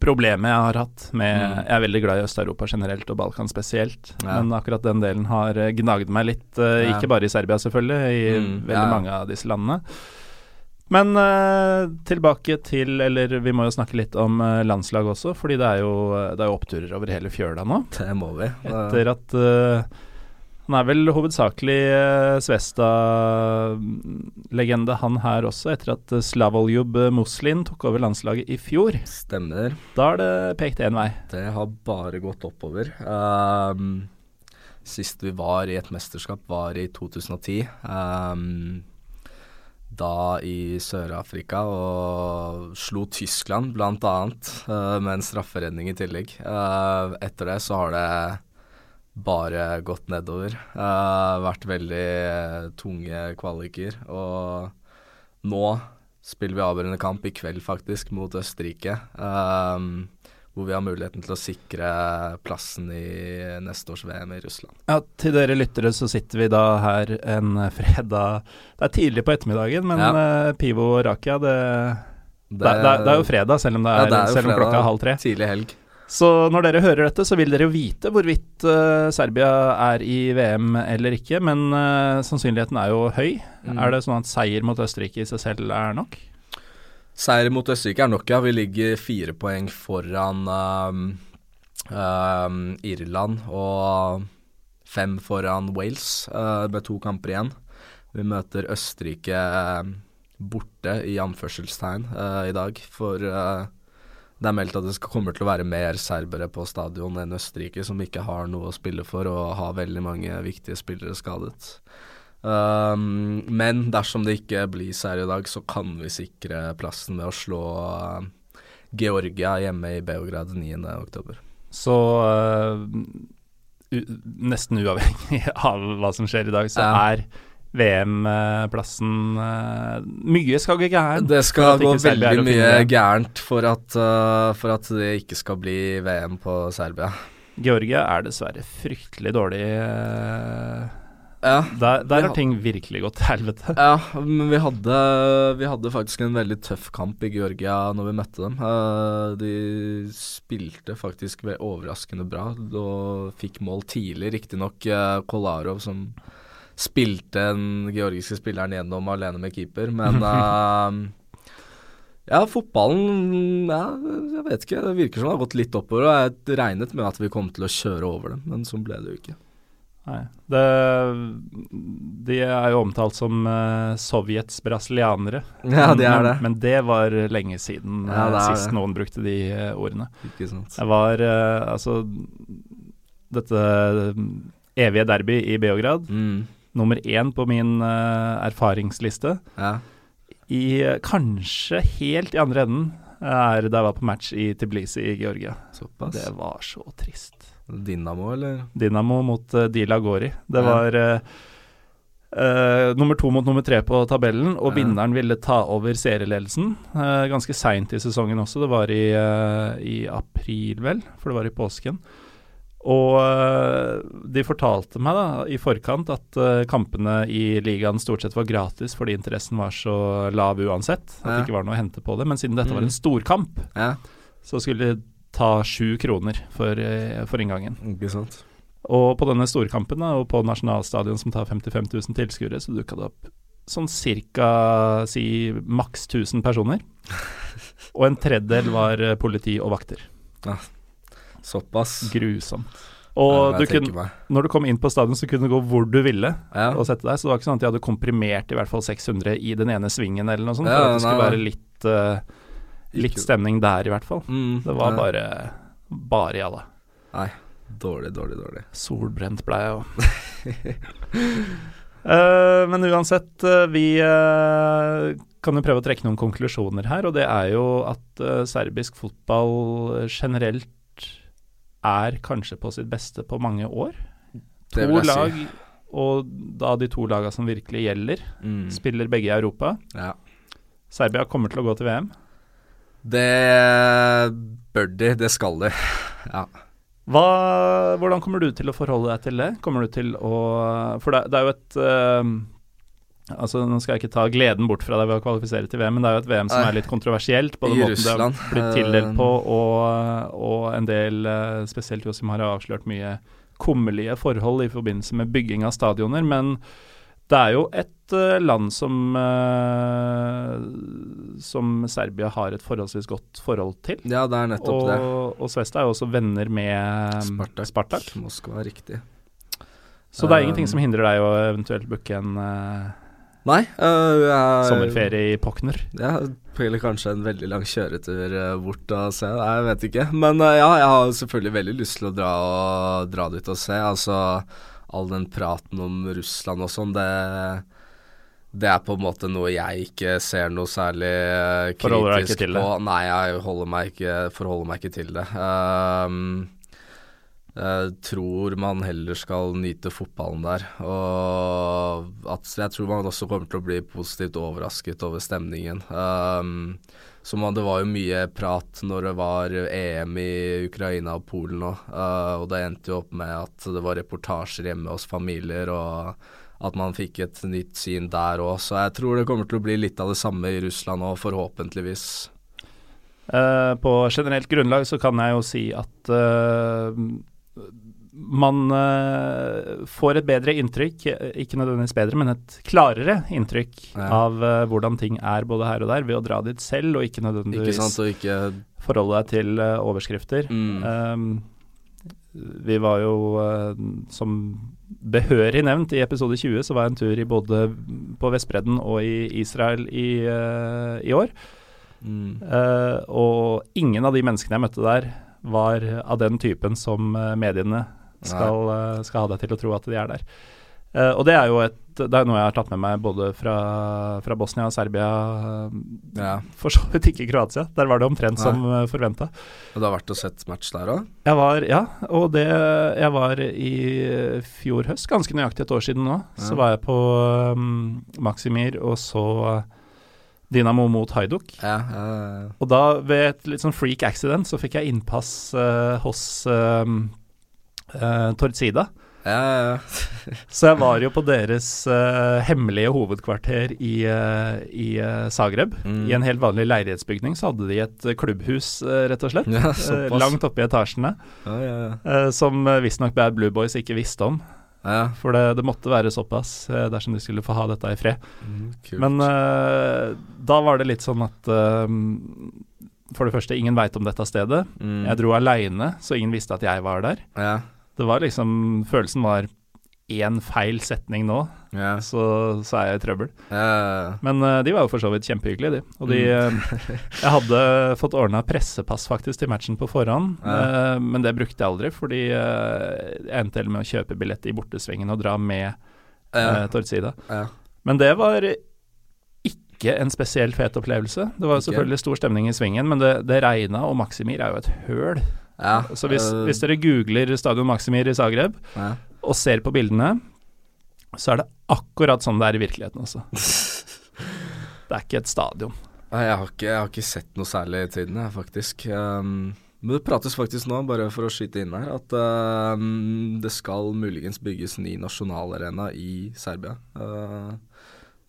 problemet jeg har hatt med Mm. Jeg er veldig glad i Øst-Europa generelt, og Balkan spesielt. Ja. Men akkurat den delen har eh, gnagd meg litt, eh, Ja. ikke bare i Serbia selvfølgelig, i Mm, veldig mange av disse landene. Men uh, tilbake til Eller vi må jo snakke litt om uh, landslag også, fordi det er, jo, det er jo oppturer over hele fjøla nå. Det må vi. Etter at eh, Han er vel hovedsakelig uh, Svesta-legende, han her også, etter at Slavoljub Muslin tok over landslaget i fjor. Stemmer. Da har det pekt én vei. Det har bare gått oppover. Um, sist vi var i et mesterskap, var i 2010. Um, da i Sør-Afrika og slo Tyskland bl.a. Uh, med en strafferedning i tillegg. Uh, etter det så har det bare gått nedover. Uh, vært veldig eh, tunge kvaliker. Og nå spiller vi avgjørende kamp i kveld, faktisk, mot Østerrike. Um, hvor vi har muligheten til å sikre plassen i neste års VM i Russland. Ja, Til dere lyttere så sitter vi da her en fredag Det er tidlig på ettermiddagen, men Ja. eh, Pivo og Rakia, det, det, det, det er jo fredag, selv om, det Ja, er, jo selv om klokka er halv tre. Tidlig helg. Så når dere hører dette, så vil dere jo vite hvorvidt uh, Serbia er i VM eller ikke, men uh, sannsynligheten er jo høy. Mm. Er det sånn at seier mot Østerrike i seg selv er nok? Seier mot Østerrike er nok, ja. Vi ligger fire poeng foran um, Um, Irland og fem foran Wales uh, med to kamper igjen. Vi møter Østerrike borte, i anførselstegn, i dag. For det er meldt at det kommer til å være mer serbere på stadion enn Østerrike, som ikke har noe å spille for og har veldig mange viktige spillere skadet. Um, men dersom det ikke blir serie i dag, så kan vi sikre plassen med å slå Georgia hjemme i Beograd 9.10. Så uh, nesten uavhengig <laughs> av hva som skjer i dag, så ja. er VM-plassen uh, Mye skal gå gærent. Det skal gå veldig mye gærent for at, uh, for at det ikke skal bli VM på Serbia. Georgia er dessverre fryktelig dårlig. Ja, der, der har ting virkelig gått til helvete. Ja, men vi hadde, vi hadde, faktisk en veldig tøff kamp i Georgia når vi møtte dem. De spilte faktisk overraskende bra og fikk mål tidlig. Riktignok Kolarov som spilte den georgiske spilleren gjennom alene med keeper, men uh, <laughs> Ja, fotballen ja, Jeg vet ikke. Det virker som det har gått litt oppover. og Jeg regnet med at vi kom til å kjøre over dem, men sånn ble det jo ikke. Nei. Det, de er jo omtalt som uh, Sovjets brasilianere. <laughs> Ja, de er det. Men, men det var lenge siden ja, uh, sist det. noen brukte de uh, ordene. Ikke sant. Det var altså dette evige derby i Beograd. Mm. Nummer én på min erfaringsliste. Ja. I kanskje helt i andre enden er da jeg var på match i Tiblisi i Georgia. Såpass. Det var så trist. Dynamo, eller? Dynamo mot uh, Dila Gori. Det ja. var uh, uh, nummer to mot nummer tre på tabellen, og ja. vinneren ville ta over serieledelsen. ganske seint i sesongen også, det var i, i, april, vel, for det var i påsken. Og de fortalte meg da i forkant at kampene i ligaen stort sett var gratis fordi interessen var så lav uansett. At ja. det ikke var noe å hente på det. Men siden dette var en mm. storkamp, ja. så skulle de ta sju kroner for, eh, for inngangen. Ikke sant. Og på denne storkampen da, og på nasjonalstadion som tar 55 000 tilskuere, så dukka det opp sånn cirka si maks 1000 personer. <laughs> og en tredjedel var eh, politi og vakter. Ja, såpass. Grusomt. Og du kunne, når du kom inn på stadion, så kunne du gå hvor du ville ja. og sette deg. Så det var ikke sånn at de hadde komprimert i hvert fall 600 i den ene svingen eller noe sånt. Ja, for at det skulle være litt uh, litt stemning der, i hvert fall. Mm, det var bare bare jalla. Nei, dårlig, dårlig, dårlig. Solbrent ble jeg òg. <laughs> uh, men uansett, uh, vi kan jo prøve å trekke noen konklusjoner her, og det er jo at serbisk fotball generelt er kanskje på sitt beste på mange år. To lag, si. og da de to lagene som virkelig gjelder, mm. spiller begge i Europa. Ja. Serbia kommer til å gå til VM. Det bør de. Det skal de. <laughs> ja. Hva, hvordan kommer du til å forholde deg til det? Kommer du til å For det, det er jo et uh, Altså Nå skal jeg ikke ta gleden bort fra deg ved å kvalifisere til VM, men det er jo et VM som er litt kontroversielt. Både måten Russland. det har blitt tildelt på, og, og en del, uh, spesielt Josim, har avslørt mye kummerlige forhold i forbindelse med bygging av stadioner. Men det er jo et uh, land som som Serbia har et forholdsvis godt forhold til. Ja, det er nettopp og, det. Og Svesta er jo også venner med Spartak. Spartak. Moskva, riktig. Så det er ingenting som hindrer deg å eventuelt booke en uh, Nei. Jeg, sommerferie i Pokner? Ja, eller kanskje en veldig lang kjøretur bort og se. Jeg vet ikke. Men ja, jeg har selvfølgelig veldig lyst til å dra, og, dra dit og se. Altså all den praten om Russland og sånn, det, det er på en måte noe jeg ikke ser noe særlig uh, kritisk på. Nei, jeg ikke, forholder meg ikke til det. Um, tror man heller skal nyte fotballen der. Og at jeg tror man også kommer til å bli positivt overrasket over stemningen. Um, man, det var jo mye prat når det var EM i Ukraina og Polen òg, uh, og det endte jo opp med at det var reportasjer hjemme hos familier, og at man fikk et nytt syn der òg. Så jeg tror det kommer til å bli litt av det samme i Russland òg, forhåpentligvis. Uh, på generelt grunnlag så kan jeg jo si at uh, man uh, får et bedre inntrykk, ikke nødvendigvis bedre, men et klarere inntrykk ja. av uh, hvordan ting er både her og der, ved å dra dit selv og ikke nødvendigvis ikke sant, og ikke... forholde deg til uh, overskrifter. Mm. Um, vi var jo, uh, som behørig nevnt i episode 20, så var jeg en tur i både på Vestbredden og i Israel i, uh, i år. Mm. og ingen av de menneskene jeg møtte der, var av den typen som mediene skal, skal ha deg til å tro at de er der. Uh, og det er jo et, det er noe jeg har tatt med meg både fra, fra Bosnia og Serbia, ja. for så vidt ikke Kroatia. Der var det omtrent Nei. som uh, eh, forventa. Og du har vært og sett match der òg? Ja. Og det Jeg var i fjor høst, ganske nøyaktig et år siden nå, ja. så var jeg på um, Maximir og så Dynamo mot Haiduk. Ja, og da, ved et litt sånn freak accident, så fikk jeg innpass uh, hos uh. Ja, ja. <laughs> så jeg var jo på deres uh, hemmelige hovedkvarter i, uh, i uh, Zagreb. Mm. I en helt vanlig leilighetsbygning så hadde de et klubbhus, rett og slett. Ja, langt oppe i etasjene. Ja, som visstnok Bad Blue Boys ikke visste om. For det, det, måtte være såpass dersom de skulle få ha dette i fred. Mm, Men da var det litt sånn at for det første, ingen veit om dette stedet. Mm. Jeg dro aleine, så ingen visste at jeg var der. Ja. Det var liksom Følelsen var én feil setning nå, yeah. så, så, er jeg i trøbbel. Yeah. Men uh, de var jo for så vidt kjempehyggelige, de. Og de mm. uh, Jeg hadde fått ordna pressepass faktisk til matchen på forhånd, yeah. uh, men det brukte jeg aldri, fordi jeg endte med å kjøpe billett i bortesvingen og dra med uh, Tordsida. Men det var ikke en spesielt fet opplevelse. Det var selvfølgelig stor stemning i svingen, men det, det regna, og Maximir er jo et høl. Ja, så hvis, øh, hvis, dere googler Stadion Maximir i Zagreb ja. Og ser på bildene, så er det akkurat sånn det er i virkeligheten også. <laughs> det er ikke et stadion. Nei, jeg har ikke, jeg har ikke sett noe særlig i tiden, jeg, faktisk. Um, men det prates faktisk nå, bare for å skyte inn her, at um, det skal muligens bygges ny nasjonalarena i Serbia. Uh,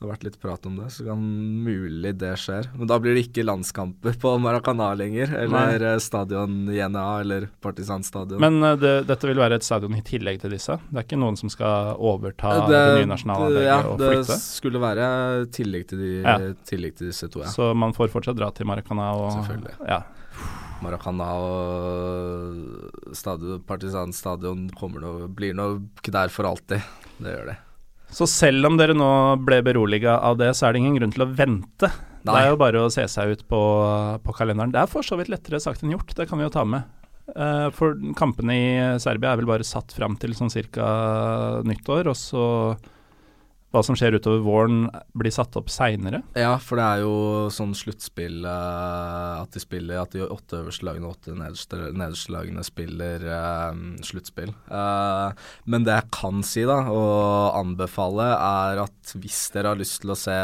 det har vært litt prat om det, så kan mulig det skjer. Men da blir det ikke landskamper på Maracana lenger, eller Nei. Eh, stadion JNA eller Partisanstadion. Men uh, det, dette vil være et stadion i tillegg til disse? Det er ikke noen som skal overta det, det nye nasjonalanlegget ja, og flytte? Ja, det skulle være tillegg til, de, ja. tillegg til disse to, ja. Så man får fortsatt dra til Maracana og Selvfølgelig. Ja. Maracana og stadion, Partisanstadion blir nok der for alltid. Det gjør det. Så selv om dere nå ble beroliga av det, så er det ingen grunn til å vente. Nei. Det er jo bare å se seg ut på, på, kalenderen. Det er for så vidt lettere sagt enn gjort, det kan vi jo ta med. Uh, for kampene i Serbia er vel bare satt fram til sånn cirka nyttår, og så hva som skjer utover våren, blir satt opp seinere? Ja, for det er jo sånn sluttspill uh, at de spiller At de åtte øverste lagene og åtte nederste, nederste lagene spiller uh, sluttspill. Uh, men det jeg kan si, da, og anbefale, er at hvis dere har lyst til å se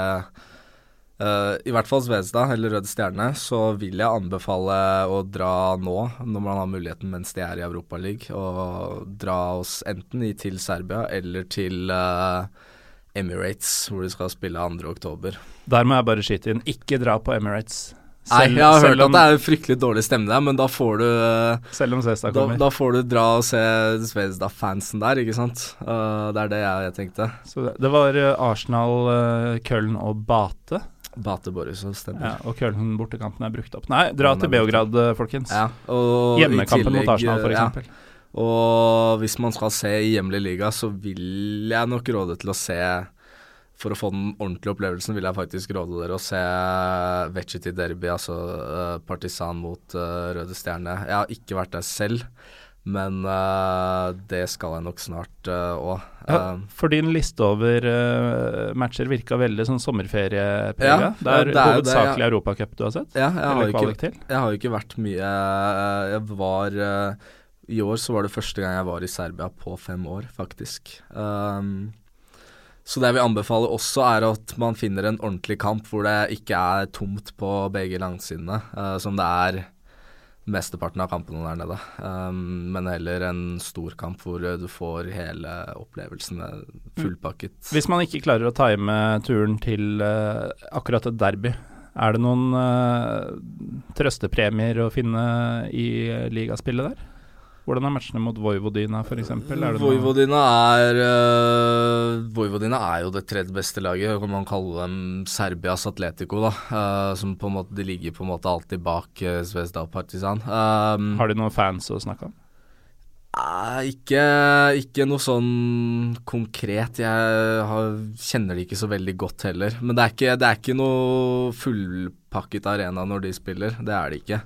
I hvert fall Zvezda eller Røde Stjerne, så vil jeg anbefale å dra nå, når man har muligheten mens de er i Europaligaen, og dra oss enten til Serbia eller til uh, Emirates, hvor de skal spille 2.10. Der må jeg bare skyte inn, ikke dra på Emirates. Selv, Nei, jeg har hørt om, at det er fryktelig dårlig stemme der, men da får du Selv om Zvezda kommer. Da, da, får du dra og se Zvezda-fansen der, ikke sant. Uh, det er det jeg, jeg tenkte. Så det, det var uh, Arsenal, uh, Köln og Bate. Bate Borisov stemmer. Ja, og Köln bortekampen er brukt opp. Nei, dra til Beograd, folkens. Ja, Hjemmekampen mot Arsenal, f.eks. Ja. Og hvis man skal se i hjemlig liga, så vil jeg nok råde til å se For å få den ordentlige opplevelsen vil jeg faktisk råde dere å se Vecchiti Derby, altså uh, Partisan mot uh, Røde Stjerne. Jeg har ikke vært der selv, men uh, det skal jeg nok snart òg. Ja, for din liste over matcher virka veldig sånn sommerferieprega. Ja, det er, er hovedsakelig Europacup du har sett? Ja, jeg har, ikke, jeg har ikke vært mye Jeg var i år så var det første gang jeg var i Serbia på fem år, faktisk. Um, så det jeg vil anbefale også, er at man finner en ordentlig kamp hvor det ikke er tomt på begge langsidene, uh, som det er mesteparten av kampene der nede. Um, men heller en stor kamp hvor du får hele opplevelsen fullpakket. Hvis man ikke klarer å time turen til uh, akkurat et derby, er det noen uh, trøstepremier å finne i ligaspillet der? Hvordan er matchene mot Vojvodina f.eks.? Vojvodina er uh, Vojvodina er jo det tredje beste laget. Kan man kalle dem Serbias Atletico, da. Uh, som på en måte De ligger på en måte alltid bak uh, Zvezda og Partisan. Um, Har de noen fans å snakke om? Ikke, ikke noe sånn konkret. Jeg har, kjenner de ikke så veldig godt heller. Men det er ikke, det er ikke noe fullpakket arena når de spiller. Det er det ikke.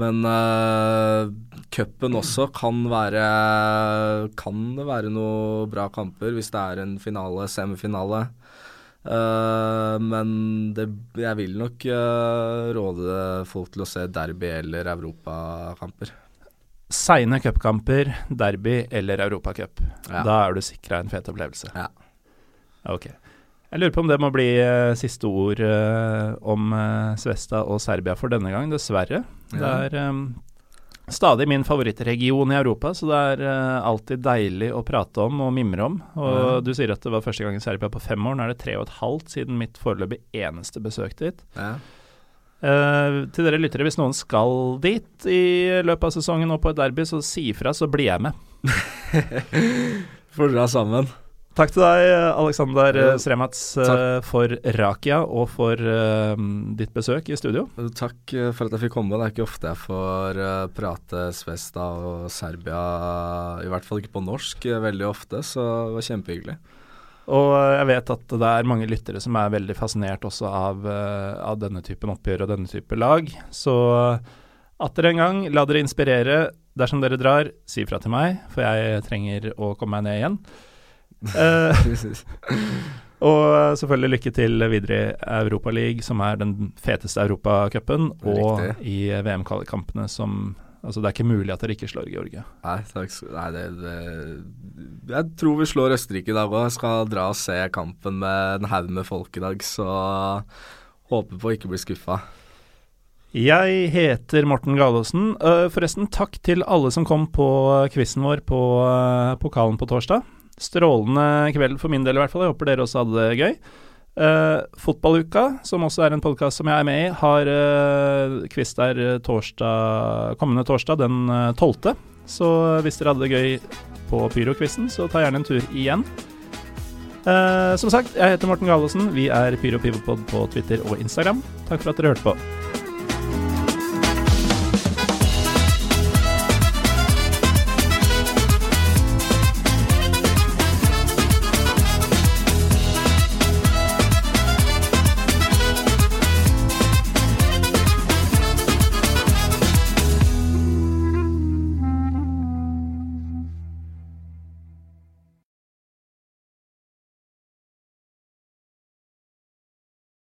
Men uh, cupen også kan være Kan det være noen bra kamper hvis det er en finale, semifinale. Uh, men det, jeg vil nok uh, råde folk til å se derby eller europakamper. Seine cupkamper, derby eller europacup. Ja. Da er du sikra en fet opplevelse. Ja. Ok. Jeg lurer på om det må bli uh, siste ord om Svesta og Serbia for denne gang, dessverre. Det er um, stadig min favorittregion i Europa, så det er alltid deilig å prate om og mimre om. Og Ja. du sier at det var første gang i Serbia på fem år. Nå er det tre og et halvt siden mitt foreløpig eneste besøk dit. Ja. Uh, til dere lyttere, hvis noen skal dit i løpet av sesongen og på et derby, så si ifra, så blir jeg med. <laughs> Får dra sammen. Takk til deg, Aleksander Sremats, eh, for Rakia og for uh, ditt besøk i studio. Takk eh, for at jeg fikk komme. Det er ikke ofte jeg får prate Svesta og Serbia, i hvert fall ikke på norsk, veldig ofte, så det var kjempehyggelig. Og jeg vet at det er mange lyttere som er veldig fascinert også av, av denne typen oppgjør og denne type lag. Så atter en gang, la dere inspirere. Dersom dere drar, si fra til meg, for jeg trenger å komme meg ned igjen. Eh, <laughs> og selvfølgelig lykke til videre i Europaligaen, som er den feteste europacupen, og Riktig. i VM-kampene som Altså, det er ikke mulig at dere ikke slår Georgia. Nei, takk. Nei det, det Jeg tror vi slår Østerrike i dag òg. Skal dra og se kampen med en haug med folk i dag, så håper på å ikke bli skuffa. Jeg heter Morten Galaasen. Forresten, takk til alle som kom på quizen vår på pokalen på torsdag. Strålende kveld for min del, i hvert fall. Jeg håper dere også hadde det gøy. Uh, Fotballuka, som også er en podkast som jeg er med i, har uh, quiz der torsdag, kommende torsdag, den 12. Så hvis dere hadde det gøy på Pyro-quizen, så ta gjerne en tur igjen. Uh, som sagt, jeg heter Morten Galesen, Vi er Pyro Pivopod på Twitter og Instagram. Takk for at dere hørte på.